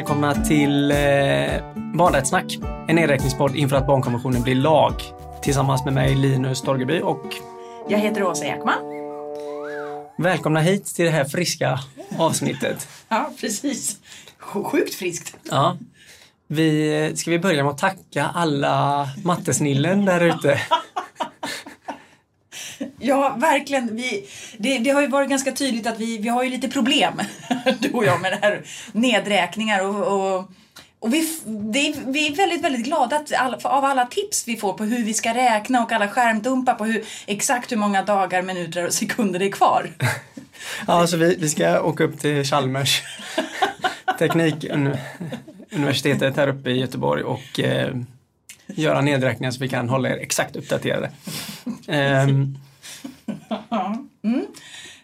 välkomna till eh, Barnrättssnack. En nedräkningspodd inför att barnkonventionen blir lag. Tillsammans med mig Linus Torgeby och Jag heter Åsa Ekman. välkomna hit till det här friska avsnittet. Ja, precis. Sjukt friskt. Ja. Vi, ska vi börja med att tacka alla mattesnillen där ute? Ja, verkligen. Vi, det, det har ju varit ganska tydligt att vi, vi har ju lite problem, du och jag, med det här nedräkningar och, och och vi, det, vi är väldigt, väldigt glada att all, av alla tips vi får på hur vi ska räkna och alla skärmdumpar på hur, exakt hur många dagar, minuter och sekunder det är kvar. Ja, så vi, vi ska åka upp till Chalmers teknikuniversitetet här uppe i Göteborg och eh, göra nedräkningar så vi kan hålla er exakt uppdaterade. Ehm, Mm.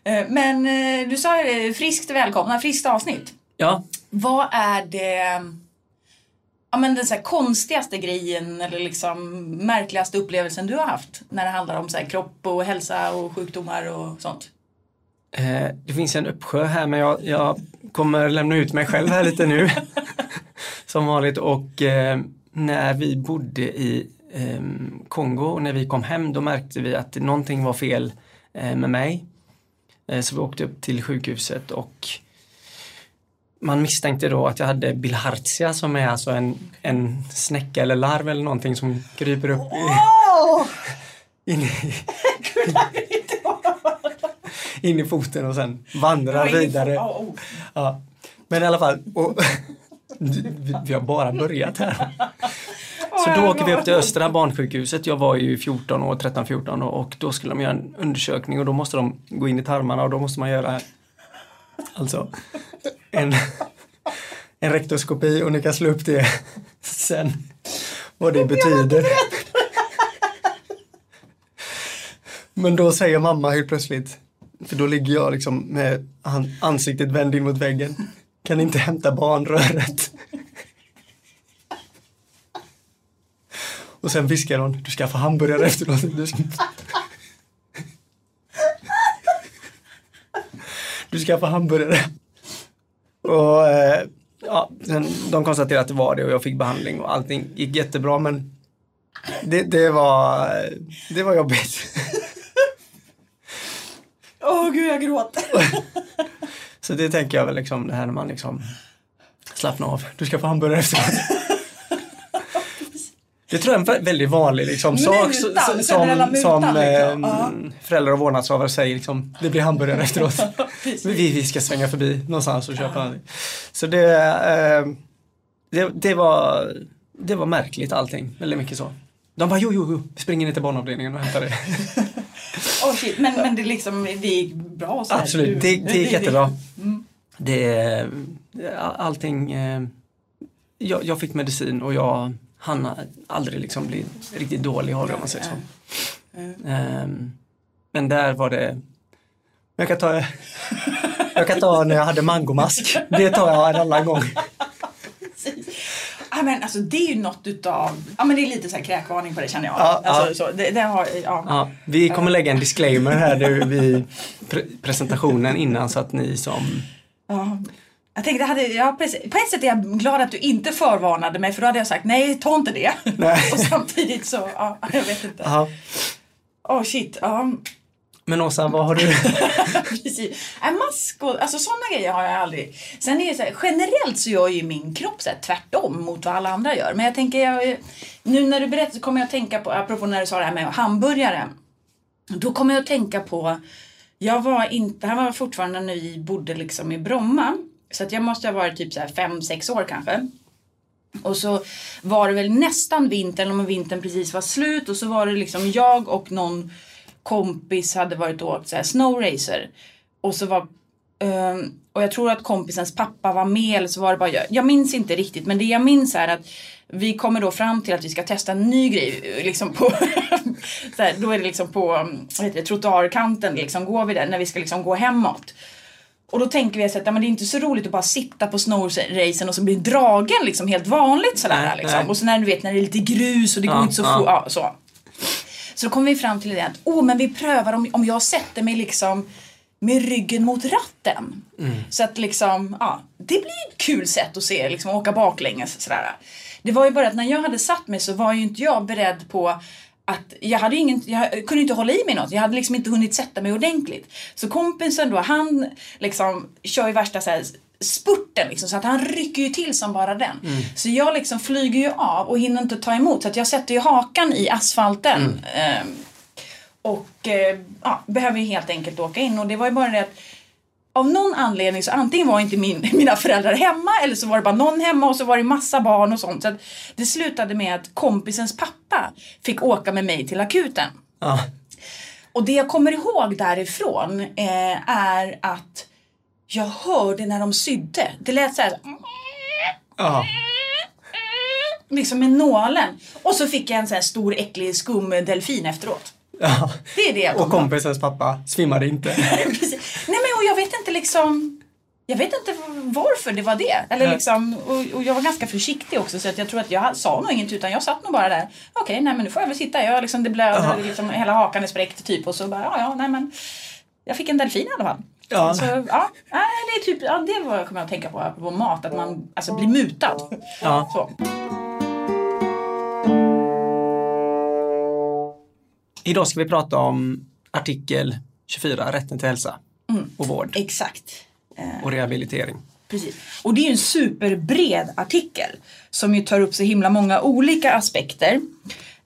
Eh, Men eh, du sa eh, friskt välkomna, friskt avsnitt. ja, Vad är det ja, men den så konstigaste grejen eller liksom märkligaste upplevelsen du har haft när det handlar om så här kropp och hälsa och sjukdomar och sånt? Eh, det finns en uppsjö här men jag, jag kommer lämna ut mig själv här lite nu. Som vanligt och eh, när vi bodde i eh, Kongo och när vi kom hem då märkte vi att någonting var fel med mig. Eh, så vi åkte upp till sjukhuset och man misstänkte då att jag hade bilharzia som är alltså en, en snäcka eller larv eller någonting som kryper upp i, in, i, in i foten och sen vandrar vidare. Ja. Men i alla fall, och, vi, vi har bara börjat här. Så då åker vi upp till Östra barnsjukhuset. Jag var ju 14 år, 13-14 år och då skulle de göra en undersökning och då måste de gå in i tarmarna och då måste man göra alltså en, en rektoskopi och ni kan slå upp det sen vad det betyder. Men då säger mamma helt plötsligt, för då ligger jag liksom med an- ansiktet vänd in mot väggen. Kan inte hämta barnröret. Och sen viskar hon, du ska få hamburgare efteråt. Du ska, du ska få hamburgare. Och eh, ja, sen, de konstaterade att det var det och jag fick behandling och allting gick jättebra men det, det var, det var jobbigt. Åh gud, jag gråter. Så det tänker jag väl liksom det här när man liksom slappnar av. Du ska få hamburgare efteråt. Det tror jag är en vä- väldigt vanlig liksom, sak Mutan, s- generella som, mutan, som liksom. eh, Ja. föräldrar och vårdnadshavare säger liksom, det blir hamburgare efteråt. Vi, vi ska svänga förbi någonstans och köpa någonting. Så det, eh, det, det, var, det var märkligt allting, väldigt mycket så. De bara, jo, jo, jo, vi springer ner till barnavdelningen och hämtar det. Åh, shit. Men, men det, liksom, det gick bra så här. Absolut, det, det gick jättebra. Mm. Det, allting, eh, jag, jag fick medicin och jag hann aldrig liksom bli riktigt dålig av det om man säger så. Ehm, Men där var det, jag kan ta, jag kan ta när jag hade mangomask. Det tar jag en annan gång. Ja, men alltså, det är ju något utav, ja men det är lite så här kräkvarning på det känner jag. Ja, alltså, ja. Så, det, det har, ja. Ja, vi kommer lägga en disclaimer här nu vid pre- presentationen innan så att ni som Ja. Jag tänkte, jag hade, ja, precis. på ett sätt är jag glad att du inte förvarnade mig för då hade jag sagt nej, ta inte det. Nej. Och samtidigt så, ja, jag vet inte. Ja. Åh shit, ja. Men Åsa, vad har du? Precis. Äh, mask och alltså sådana grejer har jag aldrig. Sen är det så här, generellt så gör ju min kropp så här, tvärtom mot vad alla andra gör. Men jag tänker, jag, nu när du berättar så kommer jag att tänka på, apropå när du sa det här med hamburgare. Då kommer jag att tänka på, jag var inte, här var fortfarande när vi bodde liksom i Bromma. Så att jag måste ha varit typ så här fem, sex år kanske. Och så var det väl nästan vinter, eller om vintern precis var slut. Och så var det liksom jag och någon kompis hade varit och åkt så här snowracer. Och så var um, och jag tror att kompisens pappa var med eller så var det bara jag. Jag minns inte riktigt men det jag minns är att vi kommer då fram till att vi ska testa en ny grej. Liksom på så här, då är det liksom på vad heter det, trottoarkanten liksom går vi där när vi ska liksom gå hemåt. Och då tänker vi så att ja, men det är inte så roligt att bara sitta på snowracen och så blir dragen liksom helt vanligt sådär Nej, liksom. nej. Och så när du vet när det är lite grus och det går Ja, inte så ja. Ja, så. Så då kom vi fram till det att, åh men vi prövar om, om jag sätter mig liksom med ryggen mot ratten. Så att liksom, ja, det blir ett kul sätt att se, liksom åka baklänges sådär. Det var ju bara att när jag hade satt mig så var ju inte jag beredd på att jag, hade ingen, jag kunde inte hålla i mig något. Jag hade liksom inte hunnit sätta mig ordentligt. Så kompisen då, han liksom kör ju värsta så här spurten liksom, så att han rycker ju till som bara den. Så jag liksom flyger ju av och hinner inte ta emot så att jag sätter ju hakan i asfalten. Ehm, och eh, ja, behöver ju helt enkelt åka in och det var ju bara det att av någon anledning så antingen var inte min, mina föräldrar hemma eller så var det bara någon hemma och så var det massa barn och sånt. Så det slutade med att kompisens pappa fick åka med mig till akuten. Ja. Och det jag kommer ihåg därifrån eh, är att jag hörde när de sydde. Det lät så här Ja. liksom med nålen. Och så fick jag en så här stor äcklig skum delfin efteråt. ja. Det är det jag Och kompisens pappa svimmade inte. Nej jag vet inte liksom jag vet inte varför det var det. Eller liksom, och, och jag var ganska försiktig också så att jag tror att jag sa nog inget utan jag satt nog bara där. Okej, nej men nu får jag väl sitta. Jag liksom, det blöder, liksom, hela hakan är spräckt typ och så bara ja, ja, nej men. Jag fick en delfin i alla fall. Ja. Så ja, det är typ, ja det var kommer jag att tänka på apropå mat, att man alltså blir mutad. Ja. Så. Idag ska vi prata om artikel 24, rätten till hälsa och vård Exakt. och rehabilitering. Precis. Och det är en superbred artikel som ju tar upp så himla många olika aspekter.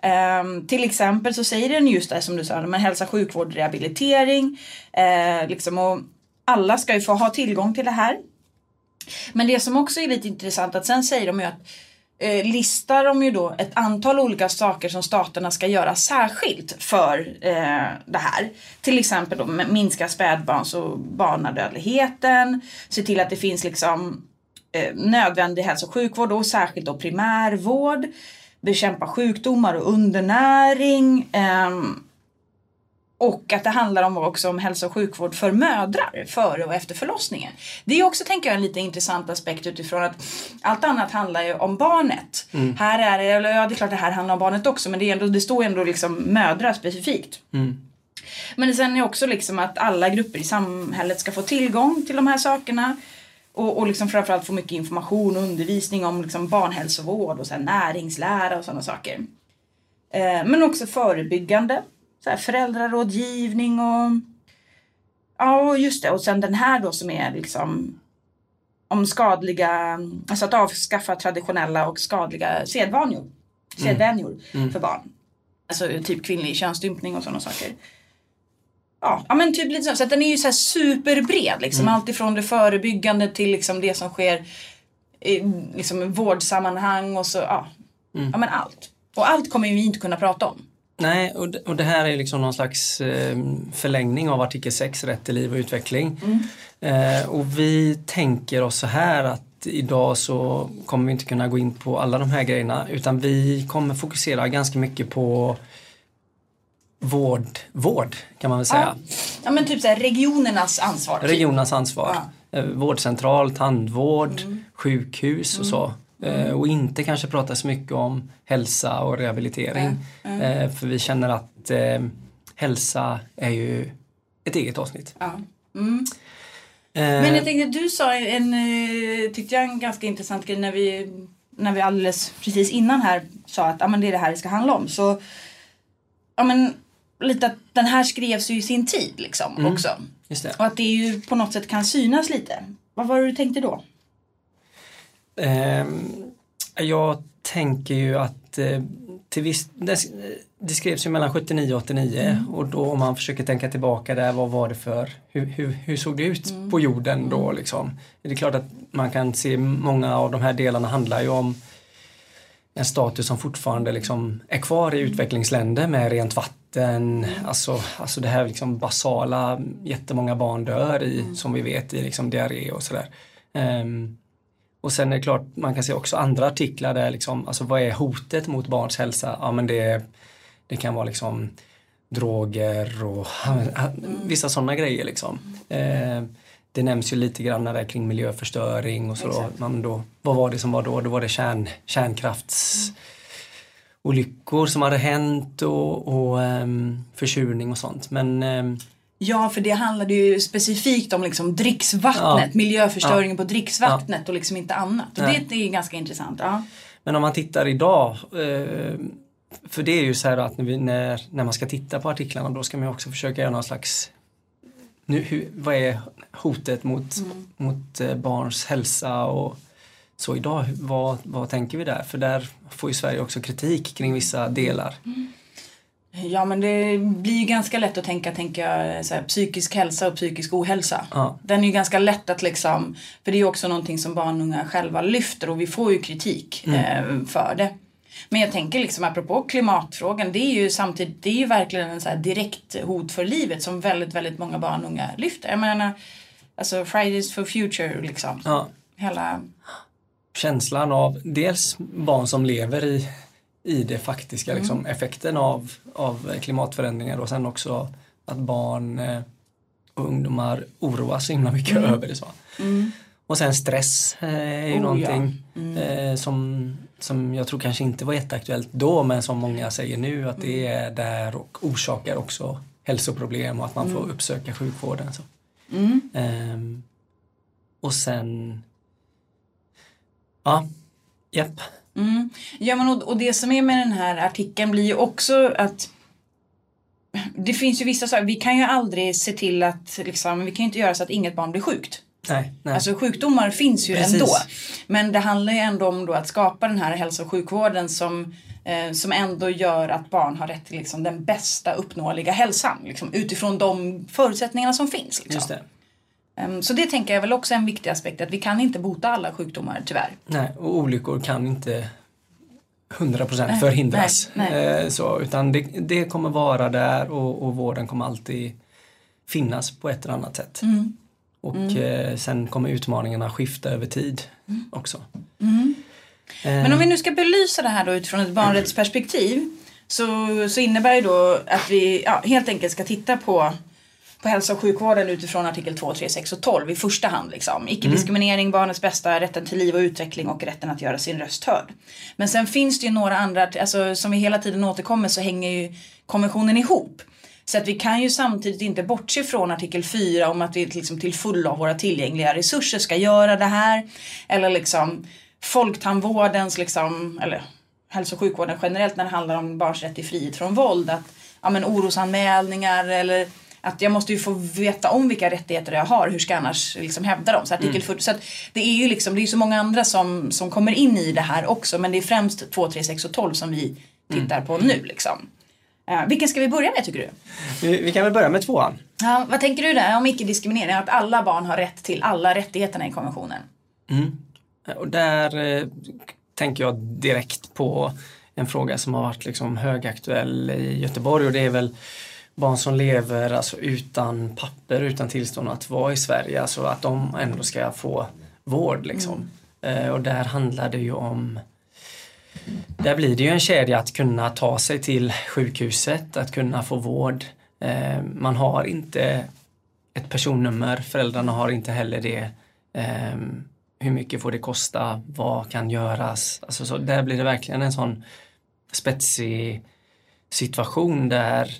Ehm, till exempel så säger den just det som du sa, men hälsa, sjukvård, rehabilitering. Eh, liksom, och alla ska ju få ha tillgång till det här. Men det som också är lite intressant att sen säger de ju att eh, listar de ju då ett antal olika saker som staterna ska göra särskilt för eh, det här. Till exempel då minska spädbarns och barnadödligheten, se till att det finns liksom eh, nödvändig hälso och sjukvård och särskilt då primärvård, bekämpa sjukdomar och undernäring. eh, och att det handlar om också om hälso och sjukvård för mödrar före och efter förlossningen. Det är också, tänker jag, en lite intressant aspekt utifrån att allt annat handlar ju om barnet. Här är det, eller ja det är klart det här handlar om barnet också men det, är ändå, det står ändå liksom mödrar specifikt. Men sen är också liksom att alla grupper i samhället ska få tillgång till de här sakerna. Och, och liksom framförallt få mycket information och undervisning om liksom barnhälsovård och så näringslära och sådana saker. Eh, men också förebyggande. Så här föräldrarådgivning och Ja, just det. Och sen den här då som är liksom om skadliga, alltså att avskaffa traditionella och skadliga sedvanor, sedvänjor för barn. Alltså typ kvinnlig könsstympning och sådana saker. Ja, ja men typ lite så. Så den är ju så här superbred liksom. Allt ifrån det förebyggande till liksom det som sker i liksom vårdsammanhang och så, ja. Ja men allt. Och allt kommer vi inte kunna prata om. Nej, och det, och det här är liksom någon slags eh, förlängning av artikel 6, rätt till liv och utveckling. Eh, och vi tänker oss så här att idag så kommer vi inte kunna gå in på alla de här grejerna utan vi kommer fokusera ganska mycket på vård, vård kan man väl säga. Ja men typ så här regionernas ansvar. typ. Regionernas ansvar. Eh, Vårdcentral, tandvård, Mm. sjukhus och så. Eh, Och inte kanske prata så mycket om hälsa och rehabilitering. Eh, För vi känner att eh, hälsa är ju ett eget avsnitt. Ja. Mm. Eh, Men jag tänkte, du sa en, tyckte jag en ganska intressant grej när vi, när vi alldeles precis innan här sa att ah, men det är det här det ska handla om. Så, ja men lite att den här skrevs ju i sin tid liksom också. Just det. Och att det ju på något sätt kan synas lite. Vad var det du tänkte då? Ehm, jag tänker ju att eh, till viss, det, skrevs ju mellan 79 och 89 och då om man försöker tänka tillbaka där, vad var det för, hur, hur, hur såg det ut på jorden då liksom? Det är klart att man kan se många av de här delarna handlar ju om en status som fortfarande liksom är kvar i utvecklingsländer med rent vatten, alltså, alltså det här liksom basala, jättemånga barn dör i, som vi vet, i liksom diarré och sådär. Ehm, och sen är det klart, man kan se också andra artiklar där liksom, alltså vad är hotet mot barns hälsa? Ja men det, det kan vara liksom droger och vissa sådana grejer liksom. Eh, det nämns ju lite grann där kring miljöförstöring och så. Då. Man då, vad var det som var då? Då var det kärn, kärnkraftsolyckor som hade hänt och, och ehm, försurning och sånt. Men ehm, Ja, för det handlade ju specifikt om liksom dricksvattnet, Ja. miljöförstöringen på dricksvattnet och liksom inte annat. Och det är ganska intressant. Ja. Men om man tittar idag, eh, för det är ju så här att när, vi, när, när man ska titta på artiklarna då ska man också försöka göra någon slags nu, hur, vad är hotet mot, mot eh, barns hälsa och så idag, vad, vad tänker vi där? För där får ju Sverige också kritik kring vissa delar. Ja men det blir ju ganska lätt att tänka, tänka så här, psykisk hälsa och psykisk ohälsa. Ja. Den är ju ganska lätt att liksom, för det är ju också någonting som barn och unga själva lyfter och vi får ju kritik eh, för det. Men jag tänker liksom apropå klimatfrågan, det är ju samtidigt, det är ju verkligen en så direkt hot för livet som väldigt, väldigt många barn och unga lyfter. Jag menar, alltså Fridays for Future liksom. Ja, Hela, känslan av dels barn som lever i, i det faktiska liksom, effekten av, av klimatförändringar och sen också att barn eh, och ungdomar oroas så himla mycket över det. Så. Och sen stress eh, är ju Oh, någonting eh, som, som jag tror kanske inte var jätteaktuellt då men som många säger nu att det är där och orsakar också hälsoproblem och att man får uppsöka sjukvården. Så. Ehm, och sen Ja, japp. Mm. Ja, men och, och det som är med den här artikeln blir ju också att det finns ju vissa saker, vi kan ju aldrig se till att liksom, vi kan ju inte göra så att inget barn blir sjukt. Nej, nej. Alltså sjukdomar finns ju Precis. ändå. Men det handlar ju ändå om att skapa den här hälso och sjukvården som, eh, som ändå gör att barn har rätt till liksom, den bästa uppnåeliga hälsan. Liksom, utifrån de förutsättningarna som finns. Liksom. Det. Ehm, så det tänker jag väl också är en viktig aspekt, att vi kan inte bota alla sjukdomar tyvärr. Nej, och olyckor kan inte 100% förhindras. nej, nej. Eh, Så, utan det, det kommer vara där och, och vården kommer alltid finnas på ett eller annat sätt. Mm. Och eh, sen kommer utmaningarna skifta över tid också. Eh, Mm. Men om vi nu ska belysa det här då utifrån ett barnrättsperspektiv så, så innebär ju då att vi ja, helt enkelt ska titta på, på hälso och sjukvården utifrån artikel 2, 3, 6 och 12 i första hand. Liksom. Icke-diskriminering, barnets bästa, rätten till liv och utveckling och rätten att göra sin röst hörd. Men sen finns det ju några andra, alltså, som vi hela tiden återkommer så hänger ju konventionen ihop. Så att vi kan ju samtidigt inte bortse från artikel 4 om att vi liksom till fullo av våra tillgängliga resurser ska göra det här. Eller liksom folktandvårdens, liksom, eller hälso och sjukvården generellt när det handlar om barns rätt till frihet från våld. Att ja, men orosanmälningar eller att jag måste ju få veta om vilka rättigheter jag har, hur ska jag annars liksom hävda dem? Så artikel 40, så det är ju liksom, det är så många andra som, som kommer in i det här också men det är främst 2, 3, 6 och 12 som vi tittar på nu liksom. Uh, vilken ska vi börja med tycker du? vi, vi kan väl börja med tvåan. Ja, vad tänker du där om icke-diskriminering? Att alla barn har rätt till alla rättigheterna i konventionen. Och där eh, tänker jag direkt på en fråga som har varit liksom högaktuell i Göteborg och det är väl barn som lever alltså utan papper, utan tillstånd att vara i Sverige, alltså att de ändå ska få vård liksom. Eh, och där handlar det ju om där blir det ju en kedja att kunna ta sig till sjukhuset, att kunna få vård. Eh, man har inte ett personnummer, föräldrarna har inte heller det. Eh, hur mycket får det kosta? Vad kan göras? Alltså så, där blir det verkligen en sån spetsig situation där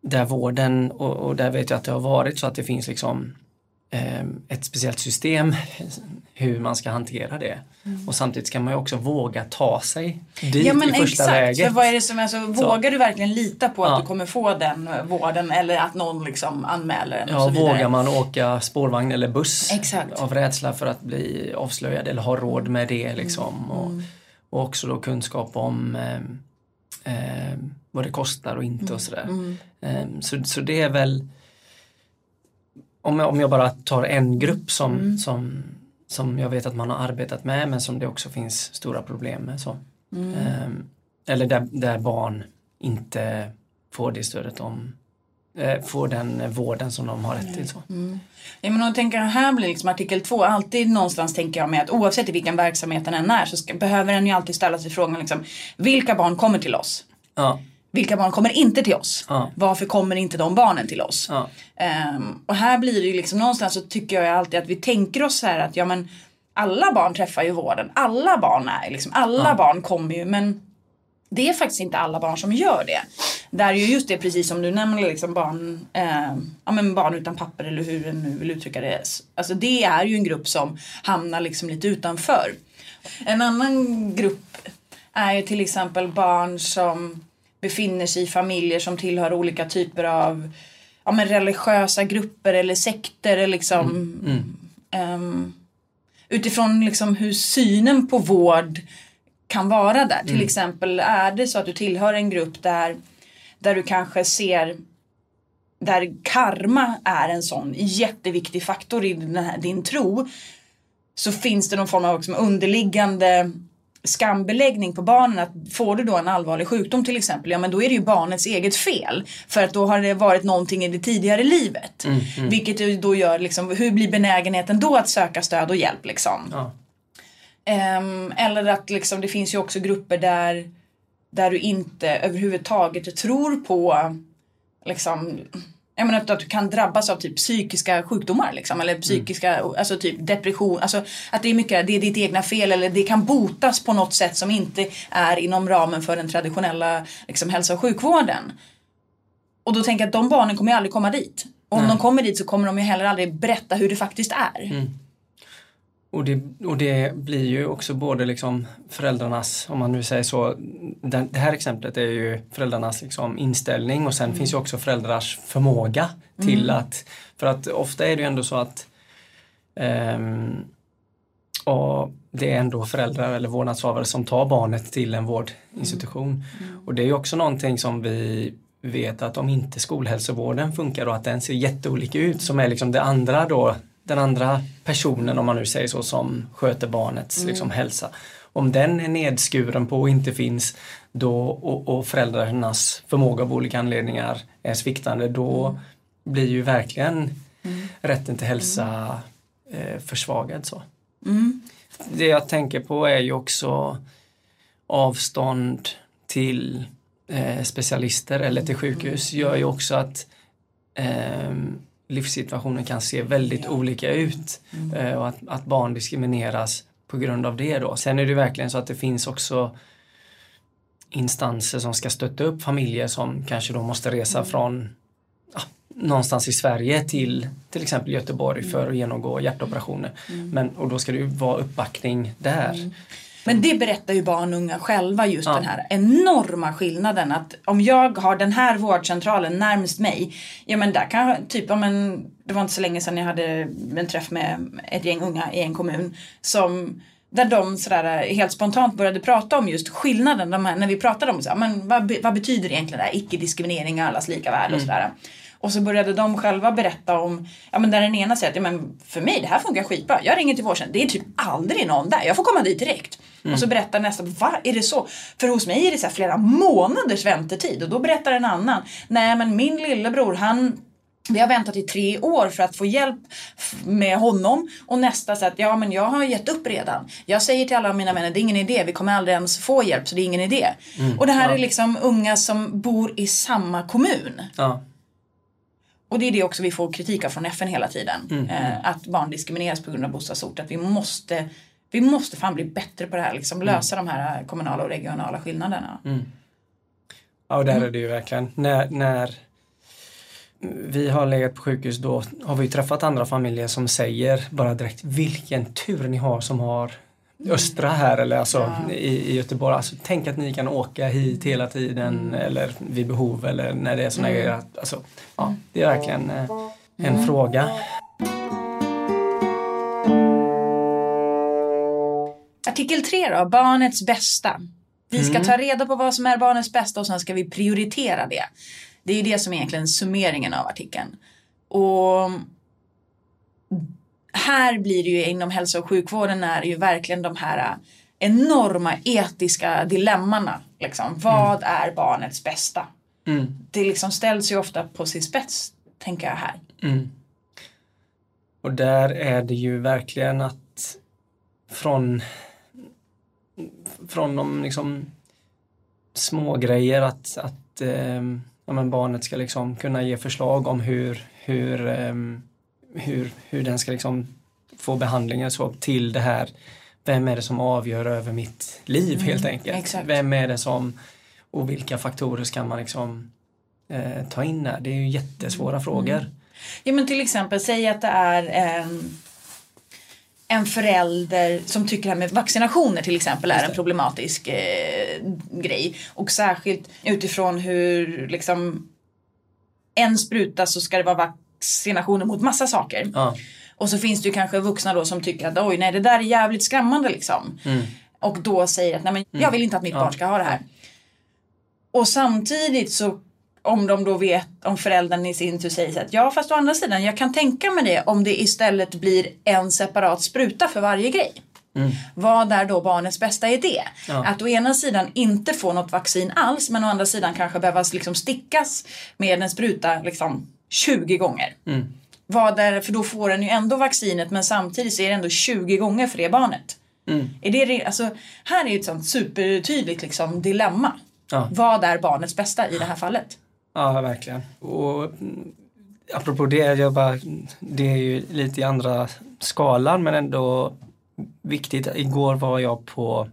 där vården och, och där vet jag att det har varit så att det finns liksom eh, ett speciellt system hur man ska hantera det. Och samtidigt ska man ju också våga ta sig dit Ja men i första exakt, läget. för vad är det som, alltså, vågar du verkligen lita på att Ja. du kommer få den vården eller att någon liksom anmäler den och Ja, så vidare? vågar man åka spårvagn eller buss Exakt. av rädsla för att bli avslöjad eller ha råd med det Mm. liksom. Och, och också då kunskap om eh, eh, vad det kostar och inte Mm. och sådär. Eh, så, så det är väl om jag, om jag bara tar en grupp som, Mm. som, som jag vet att man har arbetat med men som det också finns stora problem med. Så. Mm. Eh, eller där, där barn inte får det stödet om eh, får den vården som de har rätt till. Så. Ja, men jag tänker här blir liksom artikel 2 alltid någonstans tänker jag med att oavsett i vilken verksamhet den än är så ska, behöver den ju alltid ställa sig frågan liksom vilka barn kommer till oss? Ja, Vilka barn kommer inte till oss? Ja. Varför kommer inte de barnen till oss? ja, Ehm, och här blir det ju liksom någonstans så tycker jag alltid att vi tänker oss så här att ja men alla barn träffar ju vården. Alla barn är liksom, alla Ja. barn kommer ju men det är faktiskt inte alla barn som gör det. Där är ju just det precis som du nämner liksom barn, eh, ja, men barn utan papper eller hur du nu vill uttrycka det. Alltså det är ju en grupp som hamnar liksom lite utanför. En annan grupp är ju till exempel barn som befinner sig i familjer som tillhör olika typer av ja, men religiösa grupper eller sekter. Liksom, mm. Mm. Um, utifrån liksom hur synen på vård kan vara där. Mm. Till exempel är det så att du tillhör en grupp där, där du kanske ser där karma är en sån jätteviktig faktor i här, din tro så finns det någon form av liksom underliggande skambeläggning på barnen att får du då en allvarlig sjukdom till exempel, ja men då är det ju barnets eget fel. För att då har det varit någonting i det tidigare livet. Mm, mm. Vilket då gör liksom, hur blir benägenheten då att söka stöd och hjälp liksom? Ja. Um, eller att liksom, det finns ju också grupper där, där du inte överhuvudtaget tror på liksom jag menar att du kan drabbas av typ psykiska sjukdomar liksom, eller psykiska, mm. alltså typ depression, alltså att det är mycket, det är ditt egna fel eller det kan botas på något sätt som inte är inom ramen för den traditionella liksom, hälso och sjukvården. Och då tänker jag att de barnen kommer ju aldrig komma dit. Och om Nej. de kommer dit så kommer de ju heller aldrig berätta hur det faktiskt är. Mm. Och det, och det blir ju också både liksom föräldrarnas, om man nu säger så, den, det här exemplet är ju föräldrarnas liksom inställning och sen mm. finns ju också föräldrars förmåga till mm. att, för att ofta är det ju ändå så att um, och det är ändå föräldrar eller vårdnadshavare som tar barnet till en vårdinstitution. Mm. Och det är ju också någonting som vi vet att om inte skolhälsovården funkar och att den ser jätteolika ut som är liksom det andra då den andra personen, om man nu säger så, som sköter barnets mm. liksom, hälsa. Om den är nedskuren på och inte finns då, och, och föräldrarnas förmåga av olika anledningar är sviktande, då mm. blir ju verkligen mm. rätten till hälsa eh, försvagad. Så. Mm. Det jag tänker på är ju också avstånd till eh, specialister eller till sjukhus gör ju också att eh, livssituationen kan se väldigt ja. olika ut mm. Eh, och att, att, barn diskrimineras på grund av det då. Sen är det verkligen så att det finns också instanser som ska stötta upp familjer som kanske då måste resa mm. från ja, någonstans i Sverige till till exempel Göteborg för att genomgå hjärtoperationer. Mm. Men, och då ska det ju vara uppbackning där. Men det berättar ju barn och unga själva just ja. den här enorma skillnaden att om jag har den här vårdcentralen närmast mig, ja men där kan jag typ, om en, det var inte så länge sedan jag hade en träff med ett gäng unga i en kommun som där de sådär helt spontant började prata om just skillnaden, de här, när vi pratade om så här, men vad, vad betyder egentligen det här icke-diskriminering och allas lika värde och mm. sådär. Och så började de själva berätta om, ja men där den ena säger att ja, men för mig det här funkar skitbra. Jag ringer till vårdcentralen, det är typ aldrig någon där. Jag får komma dit direkt. Mm. Och så berättar nästa, va är det så? För hos mig är det så flera månaders väntetid. Och då berättar en annan, nej men min lillebror han vi har väntat i tre år för att få hjälp med honom och nästa säger att ja men jag har gett upp redan. Jag säger till alla mina vänner det är ingen idé, vi kommer aldrig ens få hjälp så det är ingen idé. Mm, och det här ja. är liksom unga som bor i samma kommun. Ja. Och det är det också vi får kritik av från FN hela tiden. Mm, mm. Eh, att barn diskrimineras på grund av bostadsort. Att vi måste, vi måste fan bli bättre på det här. Liksom, mm. lösa mm. de här kommunala och regionala skillnaderna. Mm. Ja, och där mm. är det ju verkligen. När, när vi har legat på sjukhus då har vi träffat andra familjer som säger bara direkt vilken tur ni har som har östra här eller alltså ja. i, i, Göteborg. Alltså, tänk att ni kan åka hit hela tiden mm. eller vid behov eller när det är sådana mm. grejer. Alltså, ja, det är verkligen eh, en mm. fråga. Artikel 3 då, barnets bästa. Vi ska mm. ta reda på vad som är barnets bästa och sen ska vi prioritera det. Det är det som är egentligen summeringen av artikeln. Och här blir det ju inom hälso och sjukvården är ju verkligen de här enorma etiska dilemmana. Liksom. Vad mm. är barnets bästa? Mm. Det liksom ställs ju ofta på sin spets, tänker jag här. Mm. Och där är det ju verkligen att från, från de liksom små grejer att, att eh, ja, men barnet ska liksom kunna ge förslag om hur, hur eh, hur, hur den ska liksom få behandlingen så till det här vem är det som avgör över mitt liv mm, helt enkelt? Exakt. Vem är det som Och vilka faktorer ska man liksom eh, ta in där? Det är ju jättesvåra Mm. frågor. Ja men till exempel, säg att det är en, en förälder som tycker det här med vaccinationer till exempel är en problematisk eh, grej. Och särskilt utifrån hur liksom en spruta så ska det vara vaccinationer mot massa saker. Ja. Och så finns det ju kanske vuxna då som tycker att oj nej det där är jävligt skrämmande liksom. Och då säger att nej men jag vill inte att mitt barn ska ha det här. Och samtidigt så om de då vet, om föräldern i sin tur säger att ja fast å andra sidan jag kan tänka mig det om det istället blir en separat spruta för varje grej. Vad är då barnets bästa idé? Ja. Att å ena sidan inte få något vaccin alls men å andra sidan kanske behöva liksom stickas med en spruta liksom 20 gånger. Vad är, för då får den ju ändå vaccinet men samtidigt så är det ändå 20 gånger för det barnet. Är det, alltså, här är ju ett sånt supertydligt liksom, dilemma. Ja. Vad är barnets bästa i det här fallet? Ja, verkligen. Och mm, apropå det, jag bara, det är ju lite i andra skalan men ändå viktigt. Igår var jag på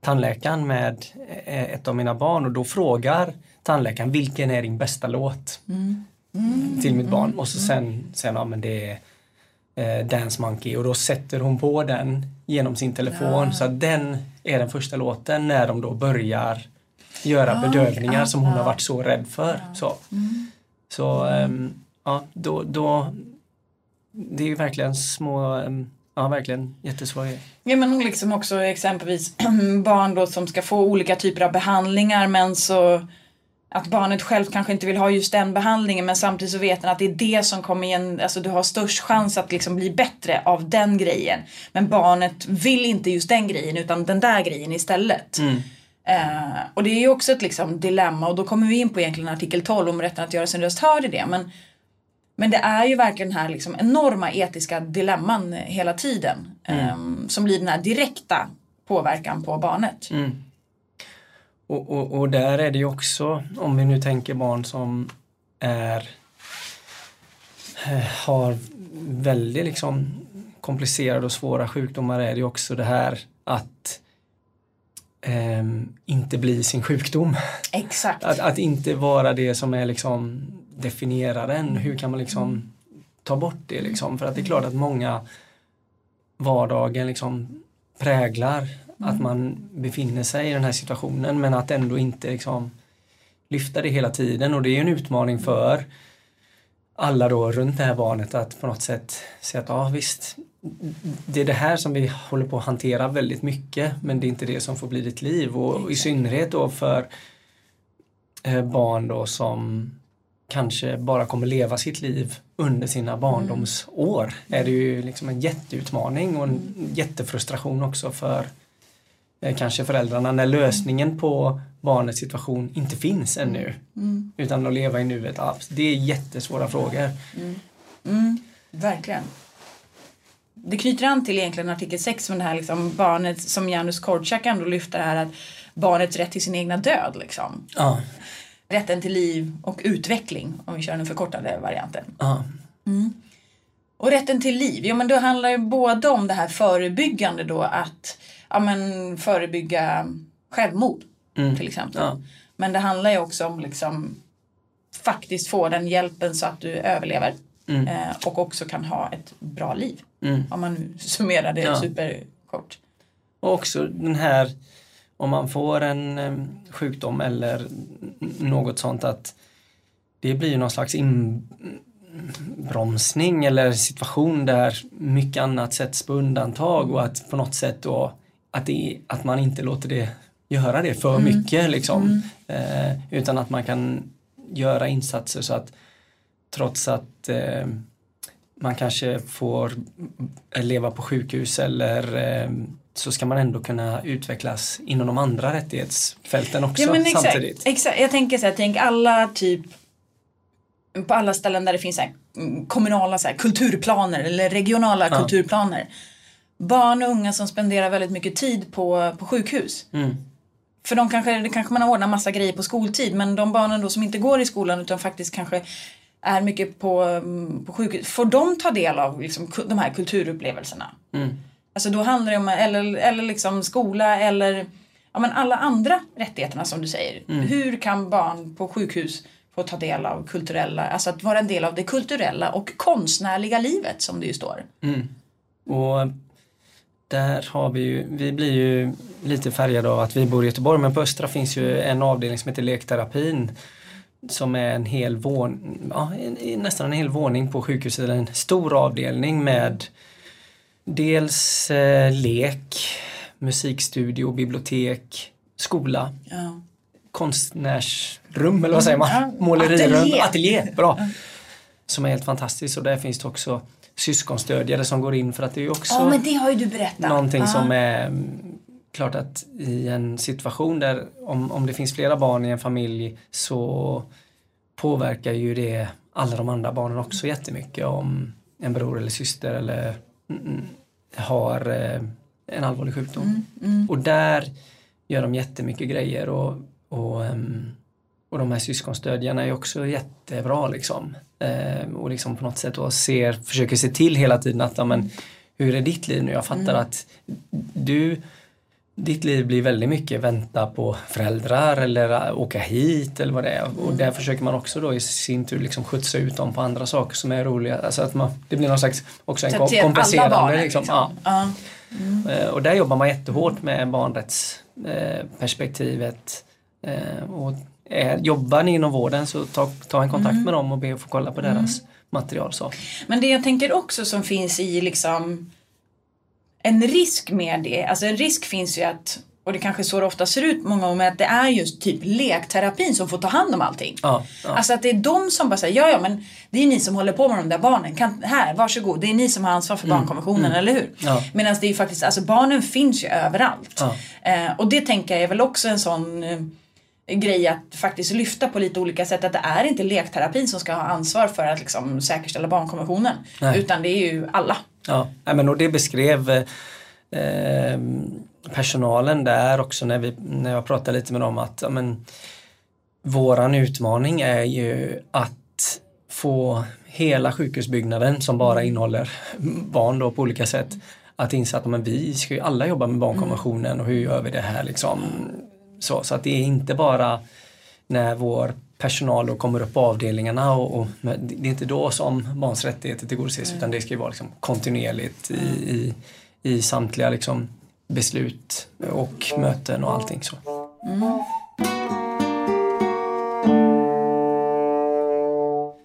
tandläkaren med eh, ett av mina barn och då frågar tandläkaren vilken är din bästa låt? Till mitt barn. Och så sen säger han, ja men det är eh, Dance Monkey. Och då sätter hon på den genom sin telefon. Så att den är den första låten när de då börjar göra bedövningar ja, som hon ja. har varit så rädd för. Så, så ehm, ja, då, då det är ju verkligen små, ehm, ja verkligen jättesvåra grejer. Ja men liksom också exempelvis barn då som ska få olika typer av behandlingar men så att barnet själv kanske inte vill ha just den behandlingen men samtidigt så vet den att det är det som kommer igen, alltså du har störst chans att liksom bli bättre av den grejen. Men barnet vill inte just den grejen utan den där grejen istället. Eh, och det är ju också ett liksom dilemma och då kommer vi in på egentligen artikel 12 om rätten att göra sin röst hörd i det. Men, men det är ju verkligen den här liksom enorma etiska dilemman hela tiden. eh, som blir den här direkta påverkan på barnet. Och, och, och där är det ju också, om vi nu tänker barn som är eh, har väldigt liksom komplicerade och svåra sjukdomar är det ju också det här att ehm, inte bli sin sjukdom. Exakt. Att, att inte vara det som är liksom definierar en. Hur kan man liksom ta bort det liksom? För att det är klart att många vardagen liksom präglar att man befinner sig i den här situationen men att ändå inte liksom lyfta det hela tiden och det är en utmaning för alla då runt det här barnet att på något sätt säga att ja visst det är det här som vi håller på att hantera väldigt mycket men det är inte det som får bli ditt liv och i synnerhet då för eh, barn då som kanske bara kommer leva sitt liv under sina barndomsår är det ju liksom en jätteutmaning och en jättefrustration också för eh, kanske föräldrarna när lösningen på barnets situation inte finns ännu. Utan att leva i nuet. Det är jättesvåra frågor. Verkligen. Det knyter an till egentligen artikel 6 som det här liksom barnet som Janusz Korczak ändå lyfter här att barnets rätt till sin egna död liksom. Ja, Rätten till liv och utveckling om vi kör den förkortade varianten. ja, Och rätten till liv, ja men då handlar ju både om det här förebyggande då att ja, men, förebygga självmord till exempel. Ja. Men det handlar ju också om liksom faktiskt få den hjälpen så att du överlever. Eh, och också kan ha ett bra liv. Om man summerar det Ja. superkort. Och också den här om man får en sjukdom eller något sånt att det blir någon slags inbromsning eller situation där mycket annat sätts på undantag och att på något sätt då att, det, att man inte låter det göra det för mycket liksom. Eh, utan att man kan göra insatser så att trots att eh, man kanske får leva på sjukhus eller eh, så ska man ändå kunna utvecklas inom de andra rättighetsfälten också Ja men exakt, samtidigt. exakt. Jag tänker så här, tänk alla typ på alla ställen där det finns så här, mm, kommunala så här, kulturplaner eller regionala Ja. kulturplaner. Barn och unga som spenderar väldigt mycket tid på, på sjukhus. Mm. För de kanske, det kanske man har ordnat massa grejer på skoltid men de barnen då som inte går i skolan utan faktiskt kanske är mycket på, mm, på sjukhus. Får de ta del av liksom, de här kulturupplevelserna? Mm. Alltså då handlar det om, eller, eller liksom skola eller ja, men alla andra rättigheterna som du säger. Mm. Hur kan barn på sjukhus få ta del av kulturella, alltså att vara en del av det kulturella och konstnärliga livet som det ju står. Och där har vi ju, vi blir ju lite färgade av att vi bor i Göteborg men på Östra finns ju en avdelning som heter lekterapin som är en hel våning, ja, nästan en hel våning på sjukhuset, en stor avdelning med dels eh, lek, musikstudio, bibliotek, skola, Ja. konstnärsrum eller vad säger man? Ja, Målerirum, ateljé. ateljé. Bra. Som är helt fantastiskt och där finns det också syskonstödjare som går in för att det är också Ja, men det har ju du berättat. någonting som är klart att i en situation där om, om det finns flera barn i en familj så påverkar ju det alla de andra barnen också jättemycket om en bror eller syster eller mm, har eh, en allvarlig sjukdom. Mm, Och där gör de jättemycket grejer och, och, ehm, och de här syskonstödjarna är också jättebra liksom. Eh, och liksom på något sätt då ser, försöker se till hela tiden att men, hur är ditt liv nu? Jag fattar att du ditt liv blir väldigt mycket vänta på föräldrar eller åka hit eller vad det är. Och där försöker man också då i sin tur liksom skjutsa ut dem på andra saker som är roliga. Alltså att man, det blir någon slags också en kompenserande. barnen, liksom. liksom. Ja. Eh, Och där jobbar man jättehårt med barnrättsperspektivet. Eh, Och jobbar ni inom vården så ta, ta en kontakt med dem och be att få kolla på deras material. Så. Men det jag tänker också som finns i liksom en risk med det, alltså en risk finns ju att och det kanske är så det ofta ser ut många gånger, att det är just typ lekterapin som får ta hand om allting. Ja, ja. Alltså att det är de som bara säger, ja ja men det är ni som håller på med de där barnen, kan, här varsågod, det är ni som har ansvar för barnkonventionen, eller hur? Mm, Ja. Medan det är ju faktiskt, alltså barnen finns ju överallt. Eh, och det tänker jag är väl också en sån eh, grej att faktiskt lyfta på lite olika sätt. Att det är inte lekterapin som ska ha ansvar för att liksom säkerställa barnkonventionen. Nej. Utan det är ju alla. Ja, men och det beskrev eh, personalen där också när, vi, när jag pratade lite med dem att men, våran utmaning är ju att få hela sjukhusbyggnaden som bara innehåller barn då på olika sätt att inse att men vi ska ju alla jobba med barnkonventionen och hur gör vi det här liksom. Så, så att det är inte bara när vår personal då kommer upp på avdelningarna och, och det är inte då som barns rättigheter tillgodoses utan det ska ju vara liksom kontinuerligt i, i, i samtliga liksom beslut och möten och allting så.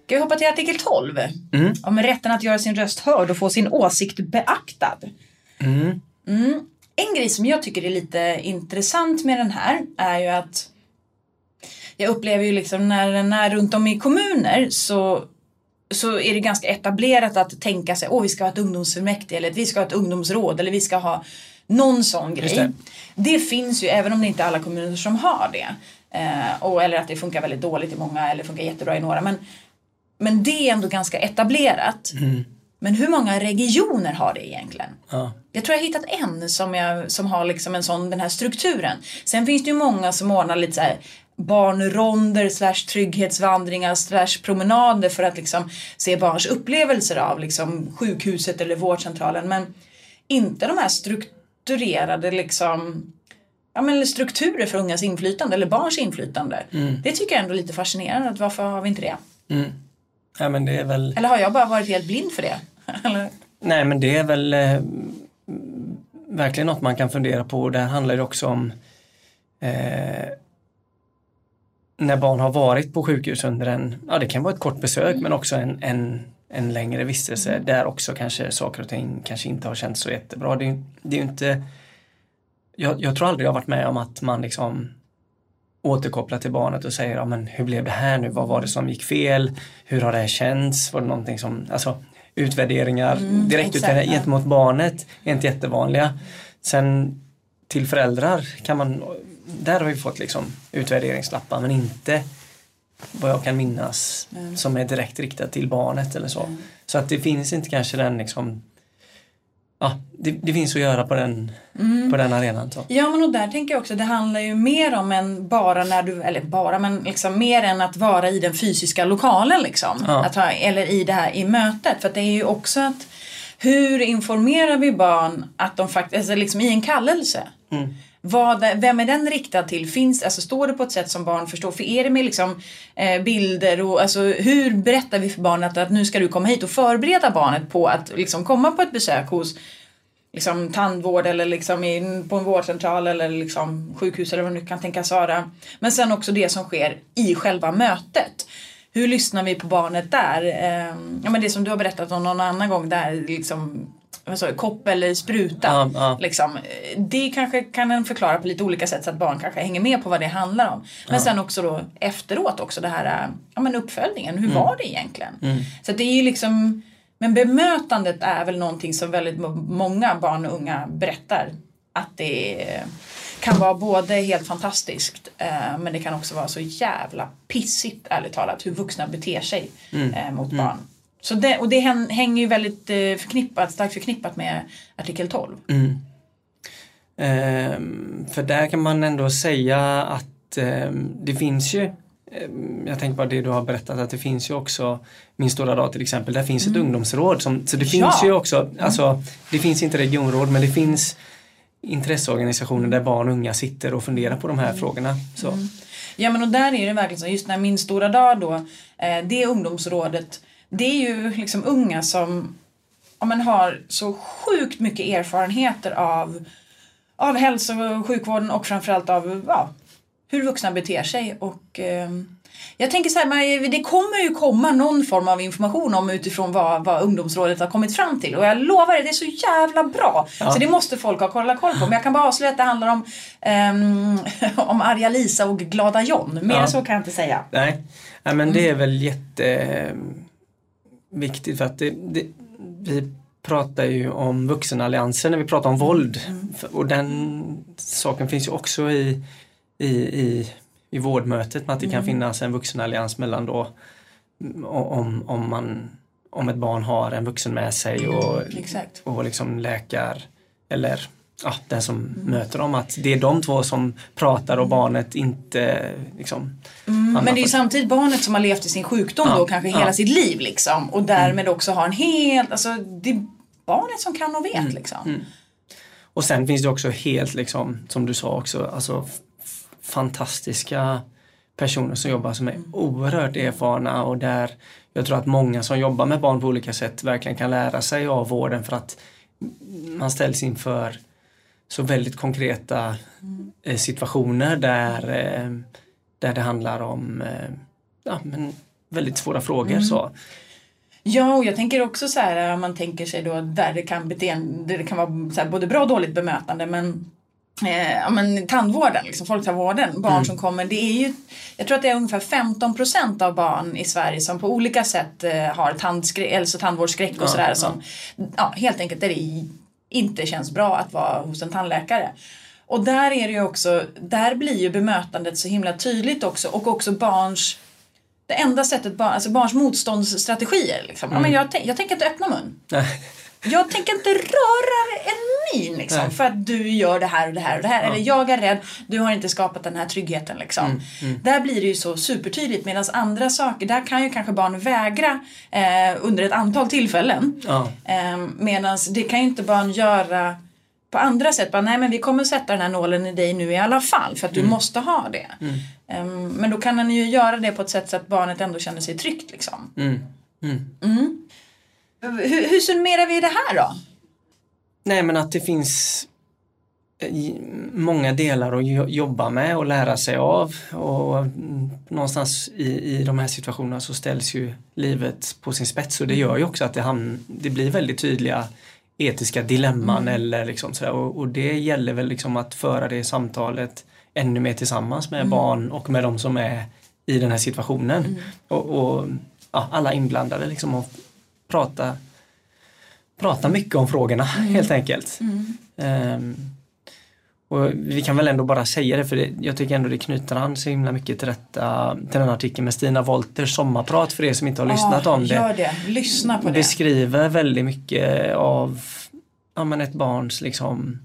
Ska vi hoppa till artikel 12? Mm. Om rätten att göra sin röst hörd och få sin åsikt beaktad. Mm. Mm. En grej som jag tycker är lite intressant med den här är ju att jag upplever ju liksom när den är runt om i kommuner så, så är det ganska etablerat att tänka sig åh vi ska ha ett ungdomsfullmäktige eller att vi ska ha ett ungdomsråd eller vi ska ha någon sån grej. det. Det. finns ju även om det inte är alla kommuner som har det. Eh, och, eller att det funkar väldigt dåligt i många eller funkar jättebra i några. Men, men det är ändå ganska etablerat. Men hur många regioner har det egentligen? Ja. Jag tror jag har hittat en som, jag, som har liksom en sån, den här strukturen. Sen finns det ju många som ordnar lite så här barnronder slash trygghetsvandringar slash promenader för att liksom se barns upplevelser av liksom sjukhuset eller vårdcentralen. Men inte de här strukturerade liksom ja, men strukturer för ungas inflytande eller barns inflytande. Det tycker jag ändå är lite fascinerande. Att varför har vi inte det? Mm. Ja, men det är väl Eller har jag bara varit helt blind för det? Nej men det är väl eh, verkligen något man kan fundera på. och Det här handlar ju också om eh, när barn har varit på sjukhus under en, ja det kan vara ett kort besök men också en, en, en längre vistelse där också kanske saker och ting kanske inte har känts så jättebra. Det, det är inte, jag, jag tror aldrig jag varit med om att man liksom återkopplar till barnet och säger ja, men hur blev det här nu, vad var det som gick fel, hur har det här känts, var det någonting som, alltså utvärderingar, Mm, direktutvärderingar exakt, ja. gentemot barnet är inte jättevanliga. Sen till föräldrar kan man, där har vi fått liksom utvärderingslappar men inte vad jag kan minnas Mm. som är direkt riktat till barnet eller så. Så att det finns inte kanske den liksom Ja, det, det finns att göra på den, Mm. på den arenan. Så. Ja men och där tänker jag också det handlar ju mer om än bara när du, eller bara men liksom mer än att vara i den fysiska lokalen liksom. Ja. Att ha, eller i det här i mötet. För det är ju också att hur informerar vi barn att de faktiskt, alltså liksom i en kallelse. Mm vad, vem är den riktad till? Finns, alltså, står det på ett sätt som barn förstår? För är det med liksom, eh, bilder och alltså, hur berättar vi för barnet att nu ska du komma hit och förbereda barnet på att liksom, komma på ett besök hos liksom, tandvård eller liksom in på en vårdcentral eller liksom, sjukhus eller vad det nu kan tänkas vara. Men sen också det som sker i själva mötet. Hur lyssnar vi på barnet där? Eh, ja, men det som du har berättat om någon annan gång där liksom sa, kopp eller spruta. Ja. Liksom. Det kanske kan en förklara på lite olika sätt så att barn kanske hänger med på vad det handlar om. Men sen också då efteråt också det här ja, men uppföljningen. Hur var det egentligen? Så att det är ju liksom men bemötandet är väl någonting som väldigt många barn och unga berättar. Att det kan vara både helt fantastiskt eh, men det kan också vara så jävla pissigt ärligt talat hur vuxna beter sig eh, mot barn. Så det, och det hän- hänger ju väldigt eh, förknippat, starkt förknippat med artikel 12. Ehm, för där kan man ändå säga att ehm, det finns ju ehm, jag tänker på det du har berättat att det finns ju också Min stora dag till exempel, där finns ett ungdomsråd. Som, så det finns Ja. ju också, alltså det finns inte regionråd men det finns intresseorganisationer där barn och unga sitter och funderar på de här frågorna. Så. Ja men och där är det verkligen så, just när min stora dag då, eh, det ungdomsrådet, det är ju liksom unga som ja, men har så sjukt mycket erfarenheter av, av hälso och sjukvården och framförallt av ja, hur vuxna beter sig. Och, eh, jag tänker så här, man- det kommer ju komma någon form av information om utifrån vad, vad ungdomsrådet har kommit fram till. Och jag lovar er, det är så jävla bra. Så det måste folk ha kolla koll på. Men jag kan bara avslöja att det handlar om, ehm, om arga Lisa och glada John. Mer Ja. så kan jag inte säga. Nej, Nej men det är väl jätte eh, viktigt för att det, det, vi pratar ju om vuxenalliansen när vi pratar om våld. För- Och den saken finns ju också i, i, i, i vårdmötet med att det kan finnas en vuxenallians mellan då mm, om, om, man, om ett barn har en vuxen med sig och, Exakt. och liksom läkar eller ja, den som möter dem att det är de två som pratar och barnet inte liksom hamnar Men det är ju samtidigt barnet som har levt i sin sjukdom Ja, då kanske ja. hela sitt liv liksom. Och därmed också har en helt, alltså det är barnet som kan och vet liksom. Och sen finns det också helt liksom, som du sa också, alltså fantastiska personer som jobbar som är oerhört erfarna och där jag tror att många som jobbar med barn på olika sätt verkligen kan lära sig av vården för att man ställs inför så väldigt konkreta eh, situationer där, eh, där det handlar om eh, ja, men väldigt svåra frågor. Så. Ja, och jag tänker också så här om man tänker sig då där det kan, där det kan vara både bra och dåligt bemötande men Eh, ja, men tandvården, liksom, folktandvården, barn som kommer. Det är ju, jag tror att det är ungefär 15 procent av barn i Sverige som på olika sätt eh, har tandskräck, alltså tandvårdsskräck och Ja, sådär. ja. Som, ja, helt enkelt där det inte känns bra att vara hos en tandläkare. Och där är det ju också, där blir ju bemötandet så himla tydligt också och också barns det enda sättet, alltså barns motståndsstrategier. Liksom. Ja, men jag, tänk, jag tänker inte öppna mun. Jag tänker inte röra en min liksom, Nej. för att du gör det här och det här och det här. Eller jag är rädd, du har inte skapat den här tryggheten. Liksom. Där blir det ju så supertydligt medan andra saker, där kan ju kanske barn vägra eh, under ett antal tillfällen. Ja. Eh, Medan det kan ju inte barn göra på andra sätt. Bara, Nej men vi kommer sätta den här nålen i dig nu i alla fall för att du måste ha det. Eh, men då kan han ju göra det på ett sätt så att barnet ändå känner sig tryggt. Liksom. Mm. Mm. Hur, hur summerar vi det här då? Nej men att det finns eh, många delar att jo- jobba med och lära sig av. Och mm, någonstans i, i de här situationerna så ställs ju livet på sin spets. Och det gör ju också att det, hamn, det blir väldigt tydliga etiska dilemman eller liksom sådär. Och, och det gäller väl liksom att föra det samtalet ännu mer tillsammans med barn och med de som är i den här situationen. Och, och ja, alla inblandade liksom. Och prata prata mycket om frågorna helt enkelt. Ehm, och vi kan väl ändå bara säga det för det, jag tycker ändå det knyter an så himla mycket till detta, till den artikeln med Stina Wolters sommarprat för er som inte har lyssnat Ja, om det. Gör det, lyssna på det. Beskriver väldigt mycket av ja, men ett barns liksom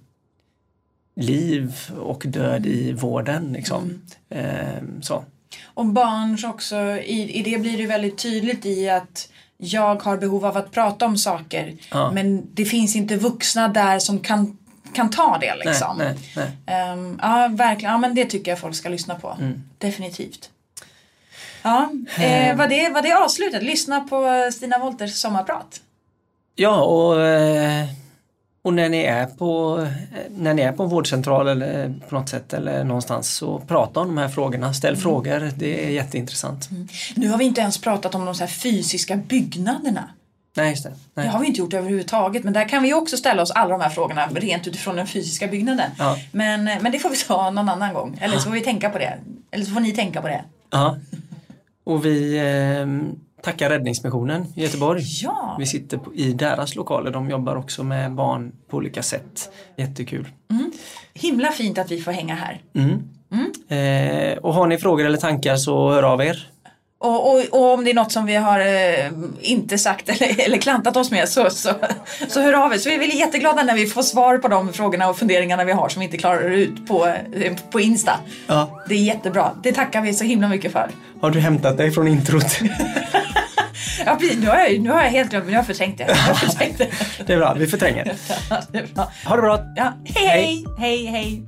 liv och död i vården. Liksom. Ehm, så. Och barns också, i, i det blir det väldigt tydligt i att jag har behov av att prata om saker Ja. men det finns inte vuxna där som kan kan ta det liksom. Nej, nej, nej. Ehm, ja, verkligen. Ja, men det tycker jag folk ska lyssna på. Mm. Definitivt. Ja, eh, var, det, var det avslutet? Lyssna på Stina Wolters sommarprat. Ja, och, eh, och när ni är på när ni är på en vårdcentral eller på något sätt eller någonstans så prata om de här frågorna. Ställ frågor, det är jätteintressant. Nu har vi inte ens pratat om de så här fysiska byggnaderna. Nej, just det. Nej. Det har vi inte gjort överhuvudtaget men där kan vi också ställa oss alla de här frågorna rent utifrån den fysiska byggnaden. Ja. Men, men det får vi ta någon annan gång. Eller så får vi tänka på det. Eller så får ni tänka på det. Ja. Och vi tackar Räddningsmissionen i Göteborg. Ja, Vi sitter i deras lokaler. De jobbar också med barn på olika sätt. Jättekul. himla fint att vi får hänga här. Mm. Eh, och har ni frågor eller tankar så hör av er. Och, och, och om det är något som vi har eh, inte sagt eller, eller klantat oss med så, så, så hör av er. Så vi är jätteglada när vi får svar på de frågorna och funderingarna vi har som vi inte klarar ut på, eh, på Insta. Ja. Det är jättebra. Det tackar vi så himla mycket för. Har du hämtat dig från introt? Ja, precis. Nu har jag, nu har jag helt glömt, nu har jag förträngt det. Jag förträngt det. det är bra, vi förtränger. Ja, det är bra. Ha det bra! Ja, hej, hej, hej, hej.